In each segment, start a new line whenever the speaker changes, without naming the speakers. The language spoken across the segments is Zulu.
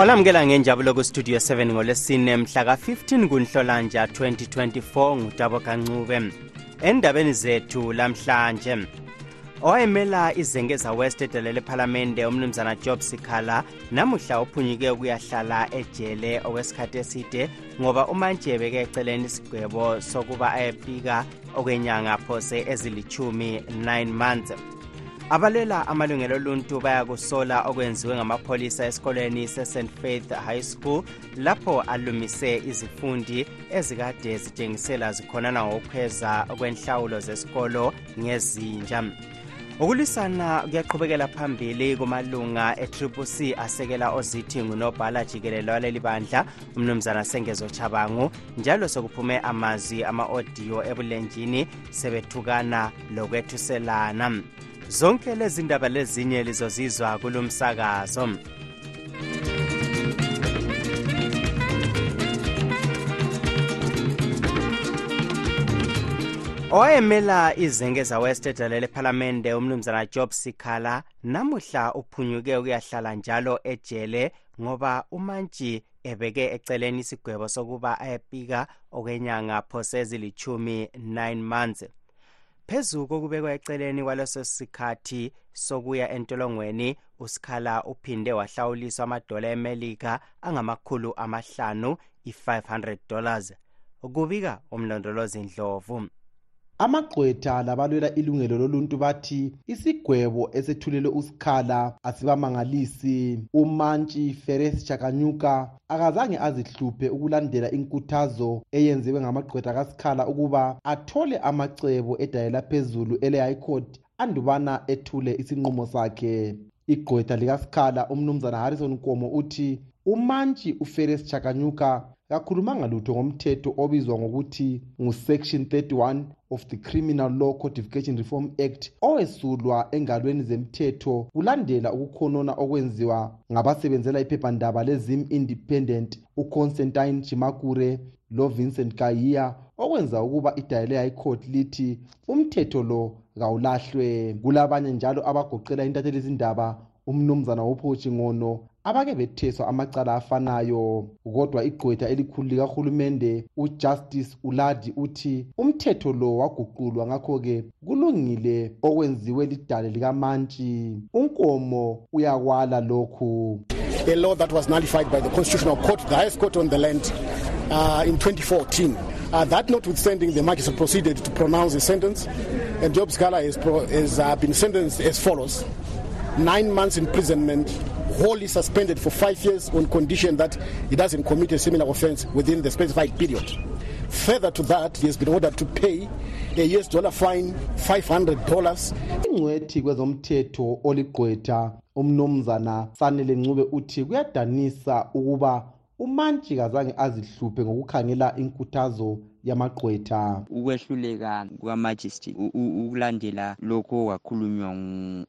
olamukela ngenjabulo kustudio 7 ngolwesine mhla ka-15 kunhlolanja 2024 ngutabo kancube endabeni zethu lamhlanje owayemela izengeza west edala lephalamende umnumzana job sikhala namuhla uphunyuke ukuyahlala ejele okwesikhathi eside ngoba umantshebe ke eceleni isigwebo sokuba ayepika okwenyanga phose ezilithumi 9 months. Abalela amalungelo oluntu bayakusola okwenziwe ngamapholisa esikoleni se-st faith high school lapho alumise izifundi ezikade zitshengisela zikhonana ngokukhweza kwenhlawulo zesikolo ngezinja. Ukulwisana kuyaqhubekela phambili kumalunga e-triple asekela ozithi ngunobhala jikelelo waleli bandla umnumzana sengezo chabangu njalo sekuphume amazwi ama-odiyo ebulenjini sebethukana lokwethuselana. Zonke lezi ndaba lezinye lizozizwa kulo msakazo owayemela izengeza west edala lephalamende umnumzana job sikhala namuhla uphunyuke ukuyahlala njalo ejele ngoba umantshi ebeke eceleni isigwebo sokuba ayepika okwenyanga phose ezilithumi 9 months phezu kokubekwa eceleni kwaleso sikhathi sokuya entolongweni usikhala uphinde wahlawuliswa amadola emelika angamakhulu amahlanu i-500 dollars. Kubika umlondolozi ndlovu
amagqwetha labalwela ilungelo loluntu bathi isigwebo esethulelwe usikhala asibamangalisi. Umantshi feres chakanyuka akazange azihluphe ukulandela inkuthazo eyenziwe ngamagqwetha kasikhala ukuba athole amacebo edayela phezulu ele-high court andubana ethule isinqumo sakhe. Igqwetha likasikhala umnumzana harrison nkomo uthi umantshi uferes chakanyuka kakhulumanga lutho ngomthetho obizwa ngokuthi ngu-section 31 of the criminal law codification reform act owesulwa engalweni zemthetho kulandela ukukhonona okwenziwa ngabasebenzela iphephandaba lezim independent uconstantine chimakure lovincent kayiya okwenza ukuba idayile high court lithi umthetho lo kawulahlwe. Kulabanye njalo abagoqela intatheli izindaba umnumzana wophoshi ngono abake betheswa amacala afanayo kodwa igqwetha elikhulu likahulumende ujustice uladi uthi umthetho lo waguqulwa ngakho-ke kulungile okwenziwe lidale likamantshi. Unkomo uyakwala lokhu.
A law that was nullified by the constitutional court the highest court on the land uh, in 2014 Uh, that notwithstanding, the magistrate proceeded to pronounce the sentence, and Job Scala has, has uh, been sentenced as follows. Nine months imprisonment wholly suspended for five years on condition that he doesn't commit a similar offense within the specified period. Further to that, he has been ordered to pay a US dollar fine, $500.
ingcwethi kwezomthetho oligqwetha umnumzana sanele ncube uthi kuyadanisa ukuba umantshi kazange azihluphe ngokukhangela inkuthazo yamagqwetha.
Ukwehluleka kwamajistrate ukulandela lokho kwakhulunywa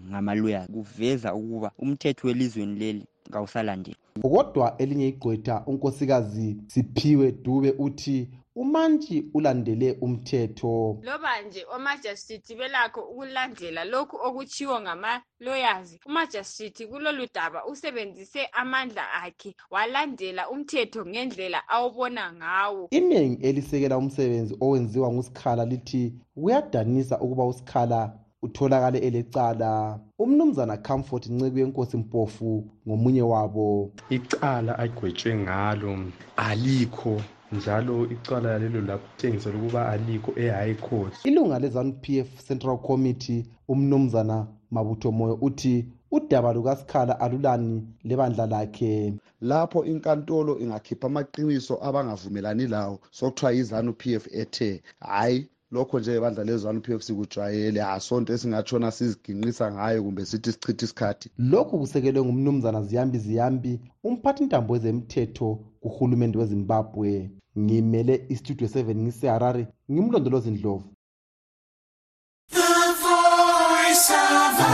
ngamaloya kuveza ukuba umthetho welizweni leli kawusalandeli.
Kodwa elinye igqwetha unkosikazi siphiwe dube uthi umantshi ulandele umthetho.
Loba nje omajasithi belakho ukulandela lokhu okutshiwo ngama-lawyers umajasithi kulolu daba usebenzise amandla akhe walandela umthetho ngendlela awubona ngawo.
Iningi elisekela umsebenzi owenziwa ngusikhala lithi kuyadanisa ukuba usikhala utholakale elecala. Umnumzana comfort nceko yenkosi mpofu ngomunye wabo.
Icala agwetshwe ngalo alikho njalo icala lelo lakutshengisela ukuba alikho e-high court.
Ilunga le-zanup f central committee umnumzana mabutho moyo uthi udaba lukasikhala alulani lebandla lakhe.
Lapho inkantolo ingakhipha amaqiniso abangavumelani lawo sokuthiwa yizanu p f ethe hhayi lokho nje ibandla lezanu p f c kujwayele asonto esingatshona siziginqisa ngayo kumbe sithi sichithe isikhathi.
Lokhu kusekelwe ngumnumzana ziyambi ziyambi umphathi ntambo wezemthetho kuhulumende wezimbabwe. Ngimele istudio 7 ngiseharare ngimlondolozi ndlovu.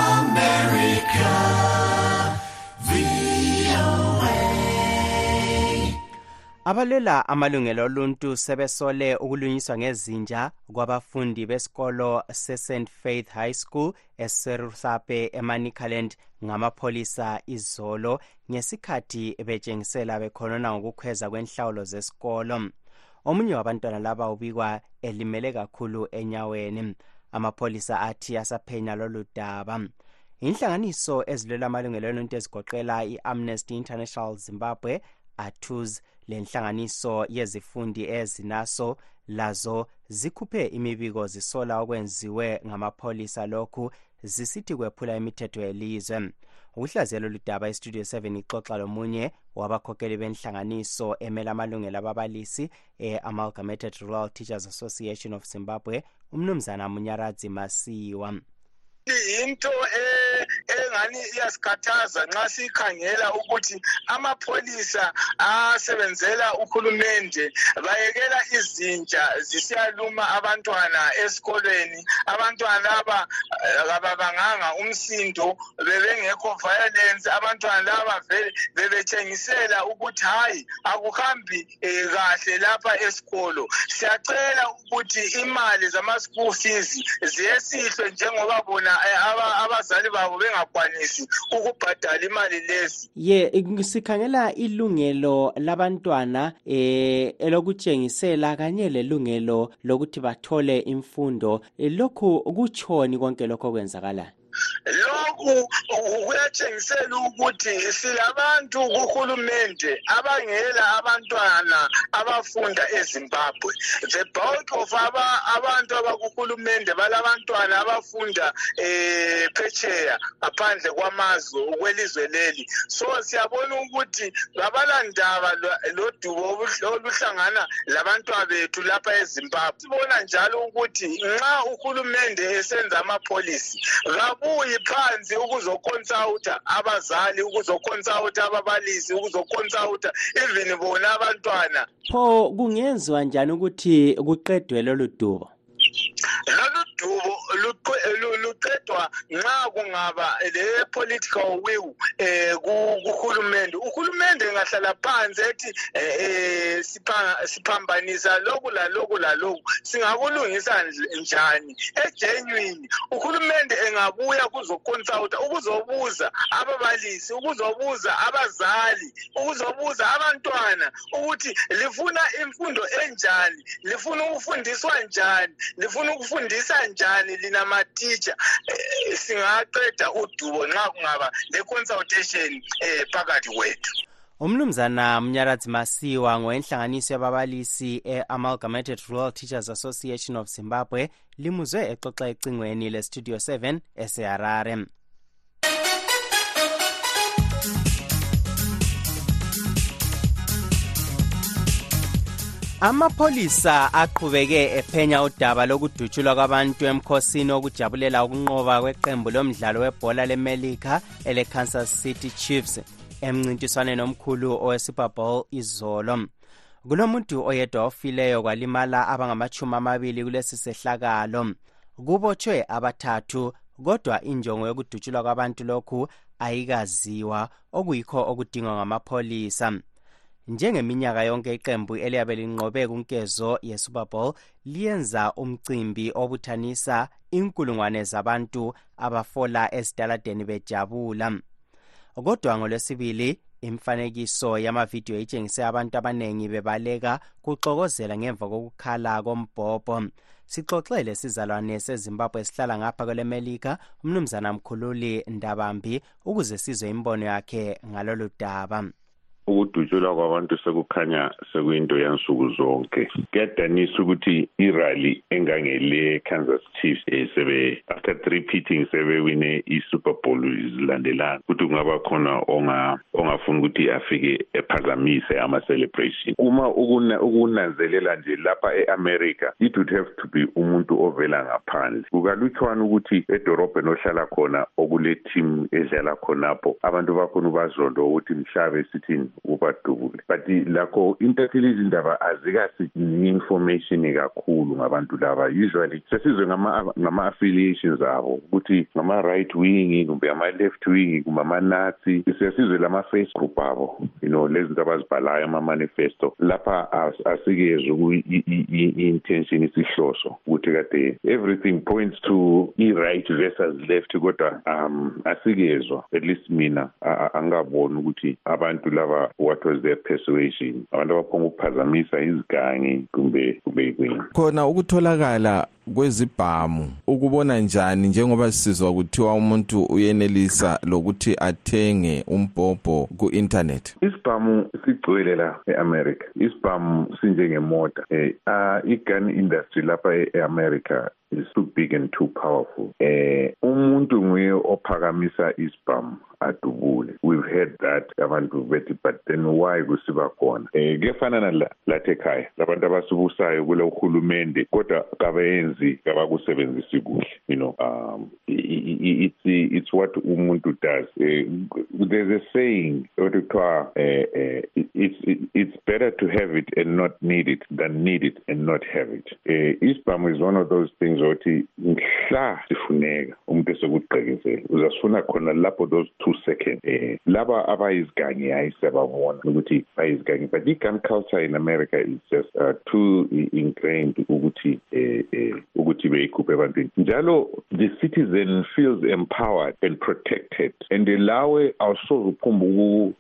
America,
abalwela amalungelo oluntu sebesole ukulunyiswa ngezinja kwabafundi besikolo se-st. Faith high school eserusape emanicaland ngamapholisa izolo ngesikhathi betshengisela bekhonona ngokukhweza kwenhlawulo zesikolo. Omunye wabantwana laba ubikwa elimele kakhulu enyaweni. Amapholisa athi asaphenya lolu daba. Inhlanganiso ezilwela amalungelo oluntu ezigoqela i-amnesty international zimbabwe atus lenhlanganiso yezifundi ezinaso lazo zikhuphe imibiko zisola okwenziwe ngamapholisa. Lokhu zisithi kwephula imithetho yelizwe. Ukuhlaziya lolu daba istudio 7 ixoxa lomunye wabakhokheli benhlanganiso emela amalungelo ababalisi e-amalgamated rural teachers association of zimbabwe umnumzana munyaradzi masiwa.
Into engani iyasikhathaza nxa sikhangela ukuthi amapholisa asebenzela uhulumende bayekela izinja zisiyaluma abantwana esikolweni. Abantwana laba kababanganga umsindo bebengekho violence. Abantwana laba vele bebetshengisela ukuthi hayi akuhambi um kahle lapha esikolo. Siyacela ukuthi imali zama-school fees ziyesihlwe njengoba bona abazali babo bengakwanisi ukubhadala imali lezi.
Ye sikhangela ilungelo labantwana eh elokutshengisela kanye lelungelo lokuthi bathole imfundo. Lokhu kutshoni konke lokho kwenzakalayo
lokhu kuyatshengisela ukuthi silabantu kuhulumende abangela abantwana abafunda ezimbabwe. The bulk of aba, abantu abakuhulumende balabantwana abafunda eh, phetsheya ngaphandle kwamazwe kwelizwe leli. So siyabona ukuthi kabalandaba lodubo oluhlangana labantwana bethu lapha ezimbabwe. Sibona njalo ukuthi nxa uhulumende esenza amapholisi kabuyi phansi ukuzoconsulta abazali ukuzoconsulta ababalisi ukuzoconsulta even bona abantwana.
Pho kungenziwa njani ukuthi kuqedwe lolu dubo?
Lolu dubo luqedwa nxa kungaba le-political will eh kuhulumende. Uhulumende engahlala phansi ethi eh siphambanisa lokhu lalokhu lalokhu singakulungisa njani? Egenuine uhulumende engabuya kuzoconsulta ukuzobuza ababalisi ukuzobuza abazali ukuzobuza abantwana ukuthi lifuna imfundo enjani lifuna ukufundiswa njani lifuna ukufundisa njani lina matitsha eh, singaqeda udubo nxa kungaba le-consultation eh, phakathi kwethu.
Umnumzana mnyaradzi masiwa ngowenhlanganiso yababalisi e-amalgamated rural teachers association of zimbabwe limuzwe exoxa ecingweni lestudio 7 eseharare amapholisa aqhubeke ephenya udaba lokudutshulwa kwabantu emkhosini wokujabulela ukunqoba kweqembu lomdlalo webhola lemelika ele-kansas city chiefs emncintiswaneni omkhulu owe-super bowl izolo. Kulomuntu oyedwa ofileyo kwalimala abangamachumi amabili kulesi sehlakalo. Kubotshwe abathathu kodwa injongo yokudutshulwa kwabantu lokhu ayikaziwa okuyikho okudingwa ngamapholisa. Njengeminyaka yonke iqembu eliyabe linqobe kunkezo ye-super bowl liyenza umcimbi obuthanisa inkulungwane zabantu abafola ezitaladeni bejabula. Kodwa ngolwesibili imfanekiso yamavidiyo itshengise abantu abaningi bebaleka kuxokozela ngemva kokukhala kombhobho. Sixoxele sizalwane sezimbabwe sihlala ngapha kwelemelika umnumzana mkhululi ndabambi ukuze sizwe imbono yakhe ngalolu daba.
Ukudutshulwa kwabantu sekukhanya sekuyinto yansuku zonke. Kuyadanisa ukuthi irally engangele kansas chiefs um sebe after three pitting sebewine i-super bowl zilandelana. Ukuthi kungaba khona ongafuni ukuthi afike ephazamise ama-celebration. Uma ukunanzelela nje lapha e-america it would have to be umuntu ovela ngaphandle. Kukalutshwana ukuthi edorobheni ohlala khona okule team edlala khonapho abantu bakhona ubazondo ukuthi mhlabe sithini. Ubadubule but lakho intathile izindaba azikasinika information kakhulu ngabantu laba. Usually sesizwe ngama-affiliations abo ukuthi ngama-right wing kumbe ama-left wing kumbe ama-nazi. Siyasizwe lama-face group abo you know lezi zinto abazibhalayo ama-manifesto. Lapha asikezwe i-intention isihloso ukuthi kade everything points to i-right versus left kodwa um asikezwa. At least mina angingaboni ukuthi abantu laba what was their persuasion abantu abaphonga ukuphazamisa izigangi kumbe kumbe yikweni
khona ukutholakala kwezibhamu. Ukubona njani njengoba sisizwa kuthiwa umuntu uyenelisa lokuthi athenge umbhobho ku-internet
isibhamu sigcwele la e-america. Isibhamu sinjengemota. Um i-gun industry lapha e-america is too big and too powerful. Eh umuntu nguye ophakamisa isibhamu adubule. We've heard that abantu bethi but then why kusiba khona? Eh kuyafana nala lathi ekhaya labantu abasibusayo kule uhulumende kodwa kabayenzi kabakusebenzisi kuhle you know. Um it's it's what umuntu does. Uh, there's a saying okuthiwa uh, it's it's better to have it and not need it than need it and not have it. Uh, isibhamu is one of those things othi mhla sifuneka umuntu esekugqekezela uzasifuna khona lapho those two seconds. Eh laba abayizigangi hayi siyababona ukuthi bayizigangi but i-gun culture in america is just uh, too ingrained ukuthi eh, eh ukuthi beyikhuphe ebantwini. Njalo the citizen feels empowered and protected and lawe awusoze uphumba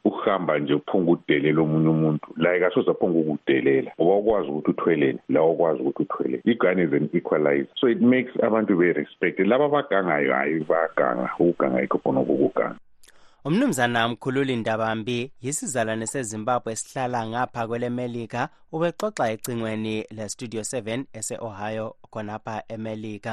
ukuhamba nje uphunga udelela omunye umuntu. Like asoze aphunga ukudelela. Ngoba ukwazi ukuthi uthweleni la ukwazi ukuthi uthweleni i-gun is an equalizer. So it makes abantu be-respected laba abagangayo hayi bayaganga. Ukuganga yikho khona okukuganga
umnumzana mkhululi ndabambi yisizalwane sezimbabwe esihlala ngapha kwelemelika ubexoxa ecingweni lestudio 7 ese-ohio khonapha emelika.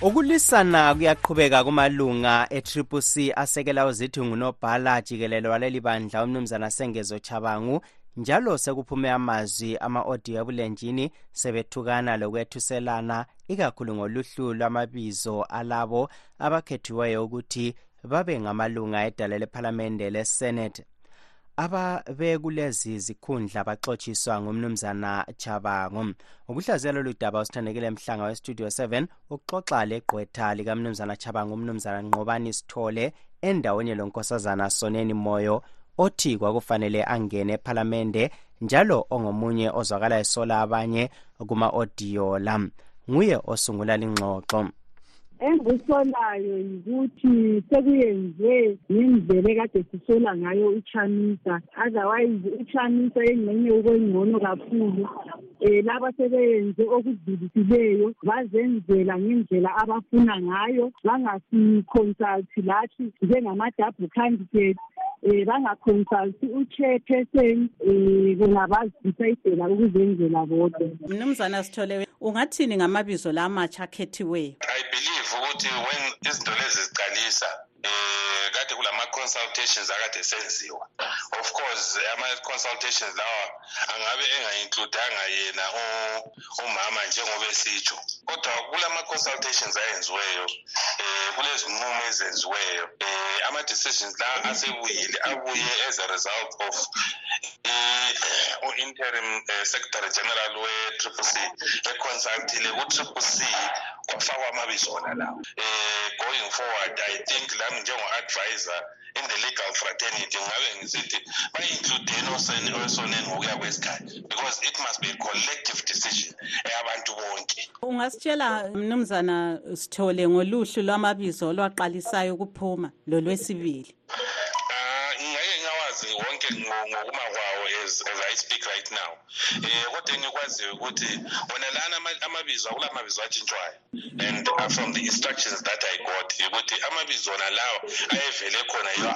Ukulwisana kuyaqhubeka kumalunga e-triple c asekela uzithi ngunobhala jikelelo waleli bandla umnumzana sengezo chabangu njalo sekuphume amazwi ama-odiyo ebulenjini sebethukana lokwethuselana ikakhulu ngoluhlu lwamabizo alabo abakhethiweyo ukuthi babe ngamalunga edala lephalamende lesenate ababekulezi zikhundla baxotshiswa ngumnumzana chabango ukuhlaziya lolu daba usithandekile mhlanga westudio 7 ukuxoxa legqwetha likamnumzana chabango umnumzana nqobani sithole endaweni lonkosazana soneni moyo othi kwakufanele angene ephalamende njalo ongomunye ozwakala esola abanye kuma-odiyo la. Nguye osungula lingxoxo.
Engisolayo yikuthi sekuyenze ngendlela ekade sisola ngayo uchanisa otherwise uchanisa engxenye ukwengcono kakhulu. Um laba sebeyenze okudlulisileyo bazenzela ngendlela abafuna ngayo. Bangasiconsulti lathi njengama-double candidate um bangaconsulti uchairperson um kungabazidicayidela ukuzenzela bodwa.
Mnumzana sithole ungathini ngamabizo la amatsha akhethiweyo?
I believe ukuthi when izinto lezi ziqalisa eh kade kulama-consultations akade senziwa. Of course ama-consultations lawa angabe engainkludanga yena umama njengoba esitsho. Kodwa kulama-consultations ayenziweyo um kulezinqumo ezenziweyo um ama-decisions la asebuyile abuye as a result of u-interim uh, secretary general we-triple c econsultile ku-triple c kwafakwa amabizo wona lawo. Um going forward i think lami njengo-advisor in the legal fraternity ngabe ngisithi bayi-includeni osoneni ngokuya kwesikhathi because it must be a collective decision eyabantu bonke.
Ungasitshela mnumzana sithole ngoluhlu lwamabizo olwaqalisayo ukuphuma lolwesibili
ngingeke ngawazi wonke ngokuma kwawo as, as i speak right now. Eh kodwa engikwaziyo ukuthi wona lana amabizo akula mabizo atshintshwayo and uh, from the instructions that i got ukuthi amabizo wona lawa ayevele khona yiwo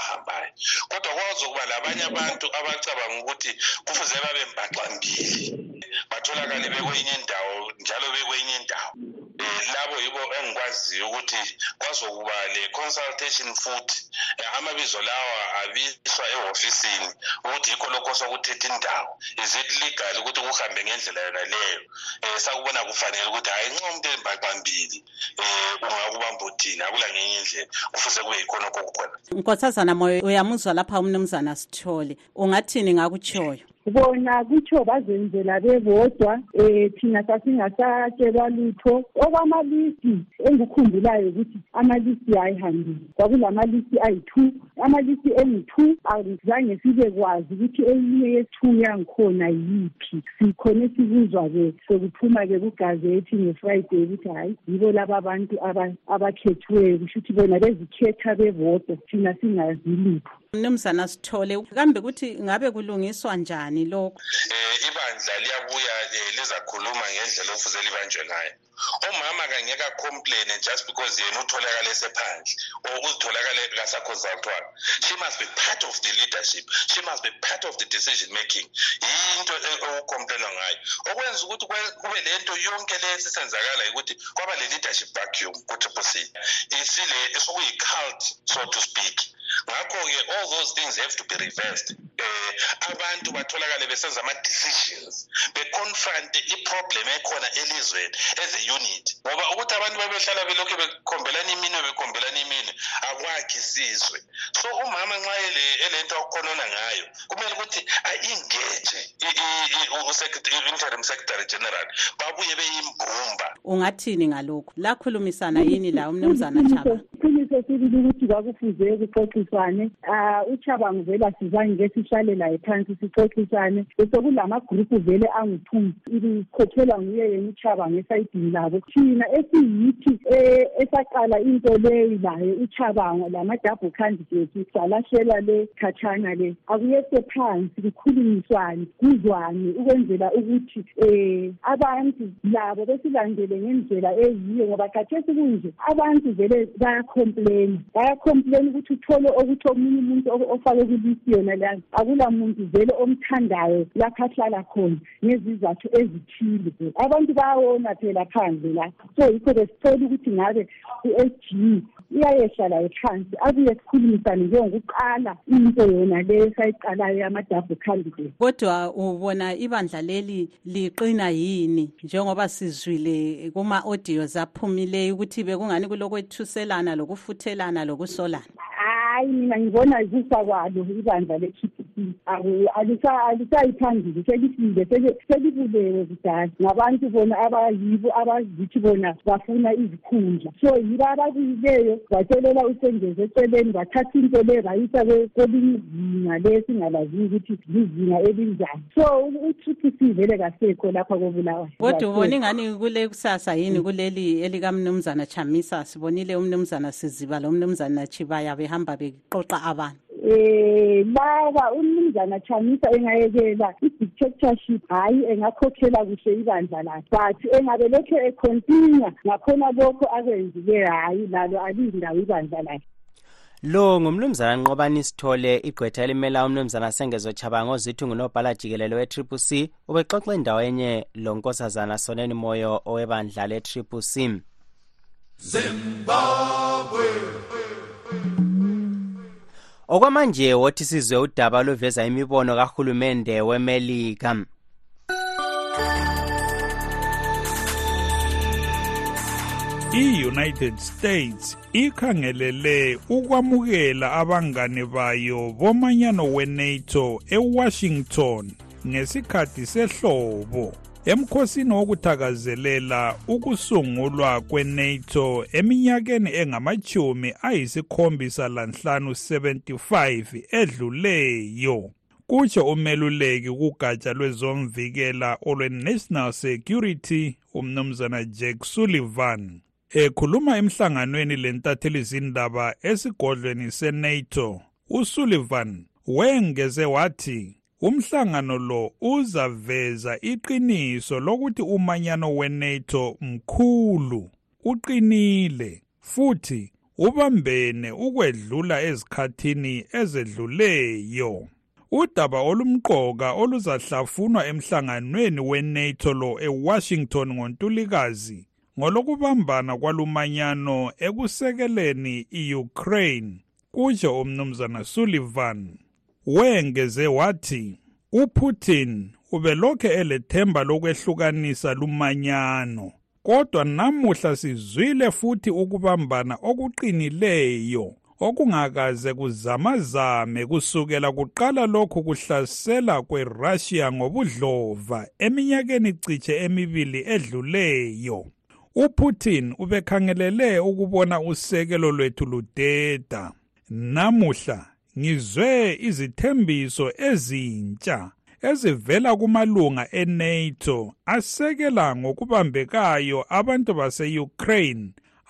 kodwa kwazokuba labanye abantu abacabanga ukuthi kufuze babe mbaxambili batholakale bekwenye indawo njalo bekwenye indawo. Um labo yibo engikwaziyo ukuthi kwazokuba le-consultation futhi eh, amabizo lawa abiswa ehhofisini ukuthi yikho lokho sokuthetha indawo. Is it legal ukuthi kuhambe ngendlela yona leyo um sakubona kufanele ukuthi hhayi nxa umuntu embaqambili um ungakubamba uthini akula ngenye indlela kufuze kube yikhonokho kukhona.
Nkosazana moyo uyamuzwa lapha umnumzana sithole. Ungathini ngakutshoyo
bona kutsho bazenzela bebodwa um thina sasingasatshelwa lutho. Okwamalisti engikhumbulayo ukuthi amalisti ayihambile kwakulamalisti ayi-two. Amalisti engu-two azange sibe kwazi ukuthi eyinye ye-two yangikhona yiphi. Sikhone sikuzwa-ke sekuphuma-ke kugazethi nge-friday ukuthi hhayi yibo laba bantu aba- abakhethiweyo kusho ukuthi bona bezikhetha bebodwa thina singazi lutho.
Mnumzana sithole kambe ukuthi ngabe kulungiswa njani? Lokho
um ibandla liyabuya um lizakhuluma ngendlela ofuze libanjwe ngayo. Umama kangeke acomplaine just because yena utholakale esephandle or uzitholakale kasaconsultwanga she must be part of the leadership. She must be part of the decision making. Yinto okucomplainwa ngayo. Okwenza ukuthi kube le nto yonke le esisenzakala ukuthi kwaba le-leadership vacuum ku-triple c isile sokuyi-cult so to speak ngakho-ke all those things have to be reversed. Um abantu batholakale besenza ama-decisions beconfronte iproblem ekhona elizweni as a unit. Ngoba ukuthi abantu babehlala belokhu bekhombelana iminwe bekhombelana iminwe akwakhi isizwe. So umama nxa ele- elento akukhonona ngayo kumele ukuthi a-engage i- i- i- u-secretary- i-interim secretary general babuye beyimbumba
ungathini ngalokhu? Lakhulumisana yini la umnumzana chaba?
Iqiniso sibili ukuthi kwakufuze kuxoxiswane um uchabango vele asizange ke sihlale laye phansi sixoxisane. Besekulamagruphu vele angu-two ikhokhelwa nguye yena uchabango esayidini labo. Thina esiyithi um esaqala into leyi laye uchabango lama-double candidate salahlela le khatshana le. Akuyese phansi kukhulunyiswane kuzwane ukwenzela ukuthi um abantu labo besilandele ngendlela eyiyo ngoba khathesi kunje abantu vele bayacomplaina bayacomplaina ukuthi uthole ukuthi omunye umuntu ofake kulisi yona leyo. Akula muntu vele omthandayo lapho ahlala khona ngezizathu ezithile. Abantu bayawona phela phandle la. So yikho besithola ukuthi ngabe u-s g iyayehla layo phansi abuye sikhulumisane njengokuqala into yona leyo esayiqalayo yama-double candidate.
Kodwa ubona ibandla leli liqina yini? Njengoba sizwile kuma-audios aphumileyo ukuthi bekungani kulokwethuselana lokufuthelana lokusolana.
Hayi mina ngibona yikufa kwalo ibandla le-t p c alisayi phambili selifile seli- selibulewe kudala. Ngabantu bona abayibo abazithi bona bafuna izikhundla. So yibo ababuyileyo batshelela usengeze eceleni bathatha into le bayisa kwe- kwelinye izinga le singalaziyo ukuthi lizinga elinjani. So u-t p c vele kasekho lapha kobulawayo.
Kodwa ubona ingani kule kusasa yini kuleli elikamnumzana chamisa? Sibonile umnumzana siziba lo mnumzana chibaya behamba beqoqa abantu?
Eh laba umnumzana Chamisa engayekela i-dictatorship hayi engakhokhela kuhle ibandla lakhe. But engabe lokhu econtinue ngakhona lokho akwenzile hayi lalo alindawo ibandla lakhe.
Lo ngumnumzana nqobani sithole igqwetha elimela umnumzana sengezo chabango zithi ngunobhala jikelelo we-triple c. Ubexoxa endawenye lo nkosazana soneni moyo owebandla le-triple c.
Zimbabwe.
Okwamanje wothi sizwe udaba oluveza imibono kahulumende wemelika.
I-united states ikhangelele ukwamukela abangane bayo bomanyano we-nato ewashington ngesikhathi sehlobo. Emkhosini wokuthakazelela ukusungulwa kwe-nato eminyakeni engamachumi ayisikhombisa lanhlanu 75 edluleyo kutsho umeluleki kugatsha lwezomvikela olwe-national security umnumzana jack sullivan. Ekhuluma emhlanganweni lentatheli zindaba esigodlweni senato usullivan wengeze wathi umhlangano lo uzaveza iqiniso lokuthi umanyano weNATO mkhulu uqinile futhi ubambene ukwedlula ezikhathini ezedluleyo. Udaba olumqoka oluzahlafunwa emhlanganweni weNATO lo eWashington ngoNtulikazi ngolokubambana kwalumanyano ekusekeleni iUkraine kutsho umnumzana Sullivan. Wengeze wathi uPutin ubelokhe elethemba lokwehlukanisa lumanyano kodwa namuhla sizwile futhi ukubambana okuqinileyo okungakaze kuzamazame kusukela kuqala lokhu kuhlasela kweRussia ngobudlova eminyakeni ciche emibili edluleyo. uPutin ubekhangelele ukubona usekelo lwethu ludeda. Namuhla ngizwe izithembiso ezintsha ezivela kumalunga eNATO asekela ngokubambekayo abantu base-Ukraine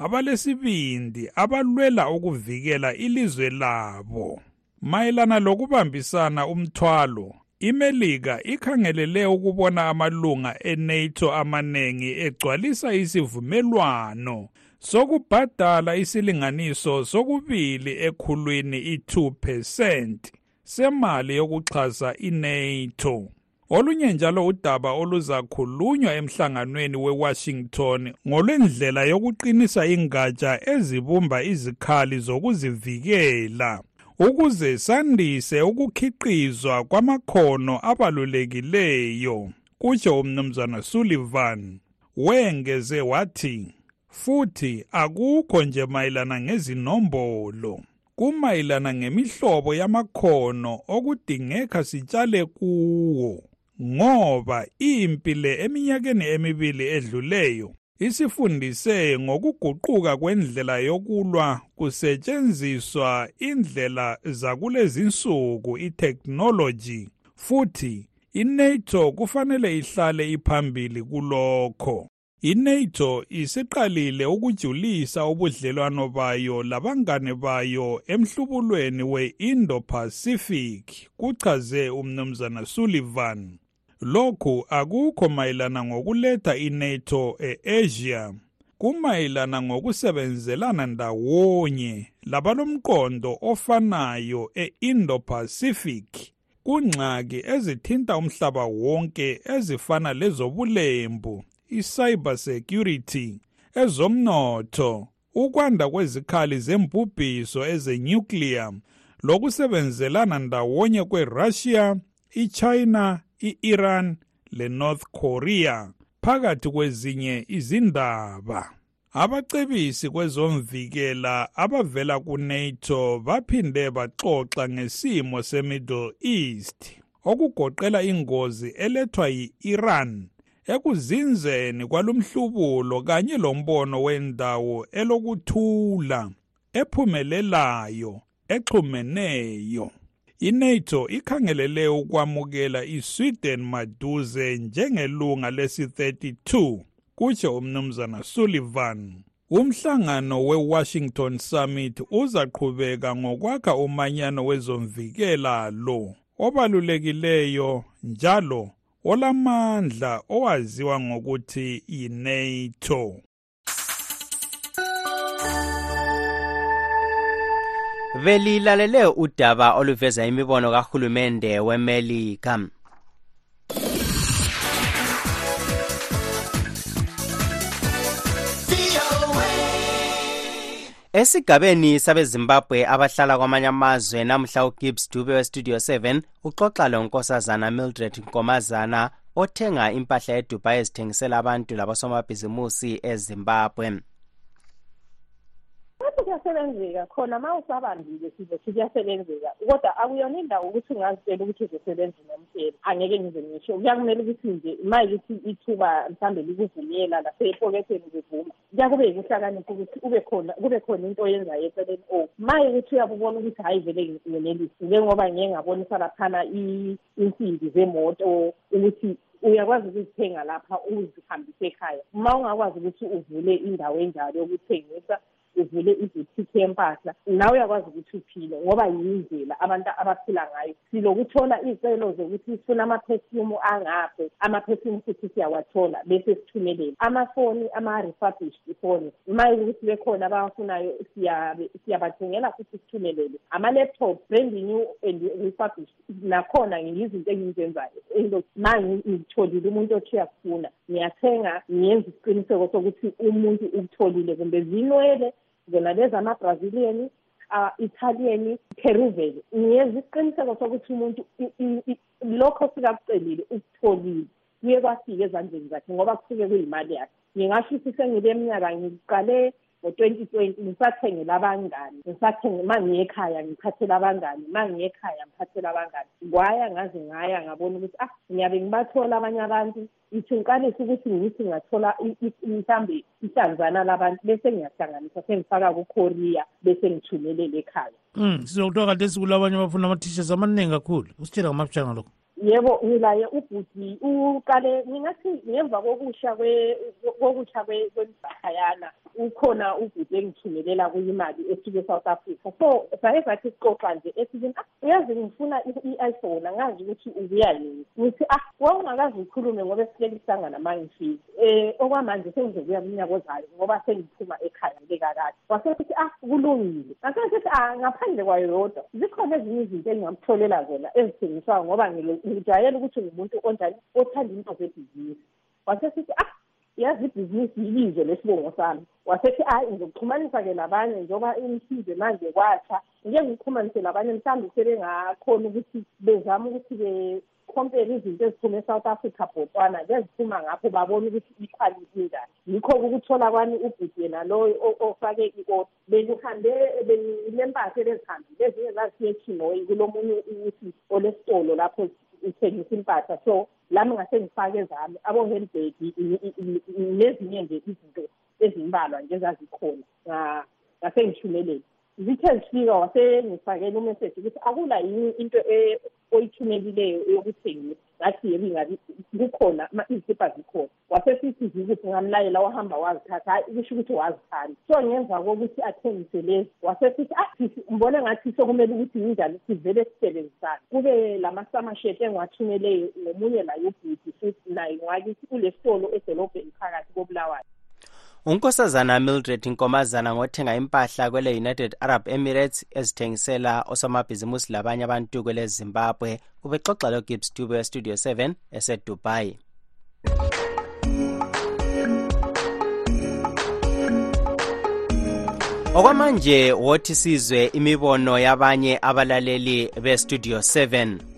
abalesibindi abalwela ukuvikela ilizwe labo. Mayelana lokubambisana umthwalo imelika ikhangelele ukubona amalunga eNATO amanengi egcwalisa isivumelwano sokubhadala isilinganiso sokubili ekhulwini i2% semali yokuxhasa iNATO. Olunye njalo udaba oluzakhulunywa emhlanganweni weWashington ngolwendlela yokuqinisa ingatsha ezibumba izikhali zokuzivikela ukuze sandise ukukhiqizwa kwamakhono abalulekileyo kutsho umnumzana Sullivan wengeze wathi. Futhi akukho nje mayelana ngezinombolo kumayelana ngemihlobo yamakhono okudingeka sitshale kuwo ngoba impi le eminyakeni emibili edluleyo isifundise ngokuguquka kwendlela yokulwa kusetshenziswa indlela zakulezinsuku itechnology futhi iNATO kufanele ihlale iphambili kulokho. iNATO isiqalile ukujulisa ubudlelwano bayo labangane bayo emhlubulweni we-Indo-Pacific kuchaze umnumzana Sullivan. Lokhu akukho mayelana ngokuletha iNATO eAsia kumayelana ngokusebenzelana ndawonye labalomqondo ofanayo e-Indo-Pacific kungxaki ezithinta umhlaba wonke ezifana lezobulembu. I-cyber security ezomnotho ukwanda kwezikhali zembubhiso ezenuclear lokusebenzelana ndawonye kweRussia, iChina, i-Iran leNorth Korea phakathi kwezinye izindaba. Abacebisi kwezomvikela abavela kuNATO baphinde baxoxa ngesimo seMiddle East okugoqela ingozi elethwa yi-Iran ekuzinzeni kwalumhlubulo kanye lombono wendawo elokuthula ephumelelayo exhumeneyo. iNATO ikhangelele ukwamukela iSweden maduze njengelunga lesi-32 kutsho umnumzana Sullivan. Umhlangano weWashington Summit uzaqhubeka ngokwakha umanyano wezomvikela lo obalulekileyo njalo olamandla owaziwa ngokuthi yiNATO.
Belilalele udaba oluveza imibono kahulumende wemelika. Esigabeni sabezimbabwe abahlala kwamanye amazwe namhla ugibbs dube westudio 7 uxoxa lonkosazana mildred nkomazana othenga impahla edubai ezithengisela abantu labosomabhizimusi ezimbabwe
ukuthi kuyasebenzeka khona ma usabambile size kuyasebenzeka kodwa akuyona indawo ukuthi ungazitshela ukuthi uzosebenza unomphela angeke ngize ngisho. Kuyakumele ukuthi nje ma ukuthi ithuba mhlawumbe likuvumela lasepoketheni kuvuma kuyakube yikuhlakanipha ukuthi ube khona kube khona into oyenzayo eceleni. O ma ukuthi uyabubona ukuthi hhayi vele ngenelisi njengoba ngiye ngabonisa laphana insimbi zemoto ukuthi uyakwazi ukuzithenga lapha uzihambise ekhaya. Ma ungakwazi ukuthi uvule indawo enjalo yokuthengisa uvule ibhutiki yempahla nawe uyakwazi ukuthi uphile ngoba yindlela abantu abaphila ngayo. Silokuthola iy'celo zokuthi sifuna amaphefyumu angaphe amaphefyumu futhi siyawathola bese sithumelele. Amafoni ama-refurbished phone ma ukuthi bekhona abawafunayo siyabathengela futhi sithumelele. Ama-laptop brand new and refurbished nakhona yizinto engizenzayo ma ngitholile umuntu othi uyakufuna ngiyathenga ngiyenza isiqiniseko sokuthi umuntu ukutholile kumbe zinwele zona lezi ama-brazilian uh, italian peruvian. Ngiyenza isiqiniseko sokuthi umuntu lokho sikakucelile ukutholile. Kuye kwafika ezandleni zakhe ngoba kusuke kuyimali yakhe. Ngingasho ukuthi sengile minyaka ngiqale ngo-twenty twenty ngisathengela abangani ngisathenge ma ngiyekhaya ngiphathela abangani ma ngiyekhaya ngiphathela abangani. Kwaya ngaze ngaya ngabona ukuthi ah ngiyabe ngibathola abanye abantu ithi ngiqalise ukuthi ngithi ngathola mhlawumbe ihlanzana labantu bese ngiyahlanganisa sengifaka kukorea bese ngithumelele ekhaya
um sizokuthiwa kathesi kulabanye abafuna ama-t-shirts amaningi kakhulu. Usitshela ngamafitshana lokho.
Yebo ngilaye ubhuti uqale ngingathi ngemva kokusha kokusha kwemibhahayana ukhona ubhuti engithumelela kuyimali esuke e-south africa. So saye sathi sixoxa nje esithini ah uyazi ngifuna i-iphone angazi ukuthi ubuya nini. Ngithi ah wawungakazi ukhulume ngoba esilele kuhlangana ma ngifike um okwamanje sengizobuya kunyaka ozayo ngoba sengiphuma ekhaya lekakade wasesithi ah kulungile. Asesithi ah ngaphandle kwayo yodwa. Zikhona ezinye izinto engingamtholela zona ezithengiswayo ngoba ngijayele ukuthi ngumuntu onjani othanda into zebhizinisi. Wasesithi ah yazi ibhizinisi yilize lesibongo sami. Wasethi hayi ngizokuxhumanisa-ke labanye njengoba imsize manje kwatsha ngike ngikuxhumanise labanye mhlawumbe sebengakhona ukuthi bezame ukuthi bekhompere izinto eziphume e-south africa bhotwana zeziphuma ngapho babone ukuthi ikhwalithi njani yikho-ke ukuthola kwami ubhuti yena loyo ofake i-ota bengihambe benilempahla ebezihambile ezinye zazisiye echinoyi kulo munye ukuthi olesitolo lapho uthengisa impahla so lami ngase ngifake ezami abo-handbag nezinye nje izinto ezimbalwa nje ezazikhona ngase ngithumelele zithe zifika wasengifakela umeseji ukuthi akula yini into oyithumelileyo yokuthengisa ngathi yebo ingabi kukhona izikipa zikhona. Wasesithi zikuthi ngamlayela wahamba wazithatha hayi kusho ukuthi wazithanda. So ngemva kokuthi athengise lezi wasesithi ah ngibone ngathi sokumele ukuthi yinjani sivele sisebenzisane. Kube lama-samashet engiwathumeleyo ngomunye naye ubhuti futhi naye ngakithi kule sitolo edolobheni phakathi kobulawayo.
Unkosazana mildred nkomazana ngothenga impahla kwele united arab emirates ezithengisela osomabhizimusi labanye abantu kwele zimbabwe. Ubexoxa logibbs dube westudio 7 esedubai. Okwamanje wothi sizwe imibono yabanye abalaleli bestudio 7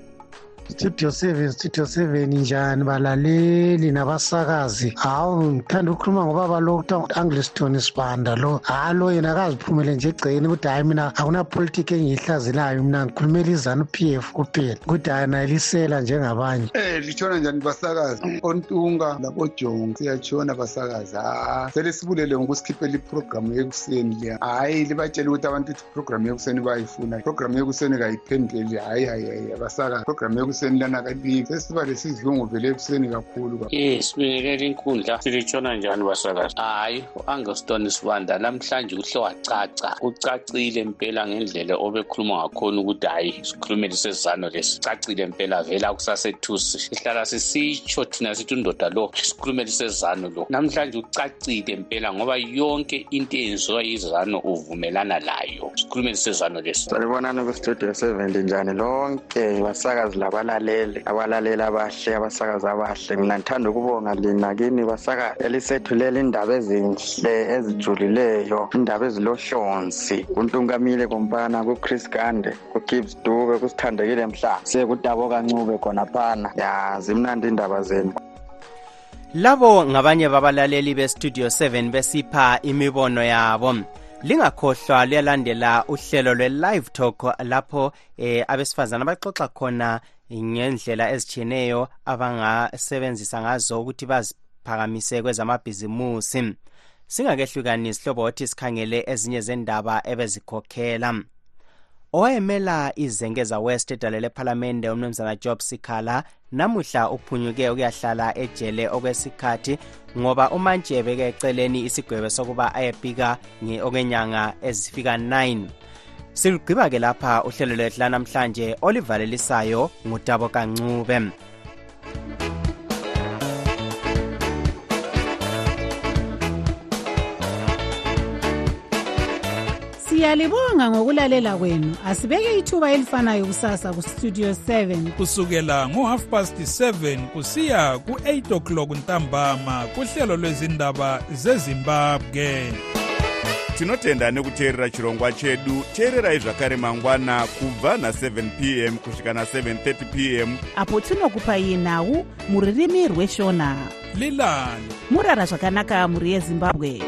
studio seven studio seven njani balaleli nabasakazi? Hawu ngithanda ukukhuluma ngobaba lo kuthiwa angliston sibanda lo. Halo yena akaziphumele nje egcekeni ukuthi hhayi mina akunapolitiki engiyihlazelayo mina ngikhulumela izanu p f kuphela. Ukuthi hhayi nayilisela njengabanye.
Um litshona njani basakazi? Ontunga labojongo siyatshona basakazi. Ha sele sibulele ngokusikhiphela iprogramu yekuseni le. Hhayi libatshele ukuthi abantu ukuthi iprogramu yekuseni bayifuna. Iprogramu yekuseni kayiphenduleli hhayi hayi hayi abasakazi. Iprogramu yekuseni lana kalibi sesiba lesizungu vele ekuseni kakhulu
ye sibingelela inkundla. Silitshona njani basakazi? Hhayi u-angelston sibanda. Namhlanje kuhle wacaca. Ucacile impela ngendlela obekhuluma ngakhona ukuthi hhayi sikhulumele sezizano lesi. Cacile impela vela kusasethusi sihlala sisitsho thina sithi undoda lo sikhulumele sezizano lo. Namhlanje ucacile impela ngoba yonke into eyenziwa yizano uvumelana layo sikhulumele sezizano lesi.
Salibonani kustudio seven linjani lonke basakazi labalaleli abalaleli abahle abasakazi abahle. Mina ngithanda ukubonga lina kini basaka elisethulela indaba ezinhle ezijulileyo indaba ezilohlonzi. Kuntunkamile kompana kuchris gande kugibbs dube kusithandekile mhla. Sekudabo kancube khonaphana ya zimnandi indaba zenu.
Labo ngabanye babalaleli bestudio 7 besipha imibono yabo. Lingakhohlwa liyalandela uhlelo lwe-live talk lapho eh, abesifazana abaxoxa khona ngendlela ezitshiyeneyo abangasebenzisa ngazo ukuthi baziphakamise kwezamabhizimusi. Singakehlukani sihlobo othi sikhangele ezinye zendaba ebezikhokhela. Owayemela izengeza west edale lephalamende umnumzana job sikhala namuhla uphunyuke ukuyahlala ejele okwesikhathi ngoba umantshi ebeke eceleni isigwebo sokuba ayebika okwenyanga ezifika 9 silugqiba-ke lapha uhlelo lwethu lanamhlanje olivalelisayo ngutabo kancube.
Siyalibonga ngokulalela kwenu. Asibeke ithuba elifanayo kusasa kustudio 7
kusukela ngo-half past 7 kusiya ku-8 o'clock ntambama kuhlelo lwezindaba zezimbabwe.
Tinotenda nekuteerera chirongwa chedu. Teererai zvakare mangwana kubva na7 p m kusvika na730 p m.
Apo tinokupai nhau muririmi rweshona.
Lilani.
Murara zvakanaka mhuri yezimbabwe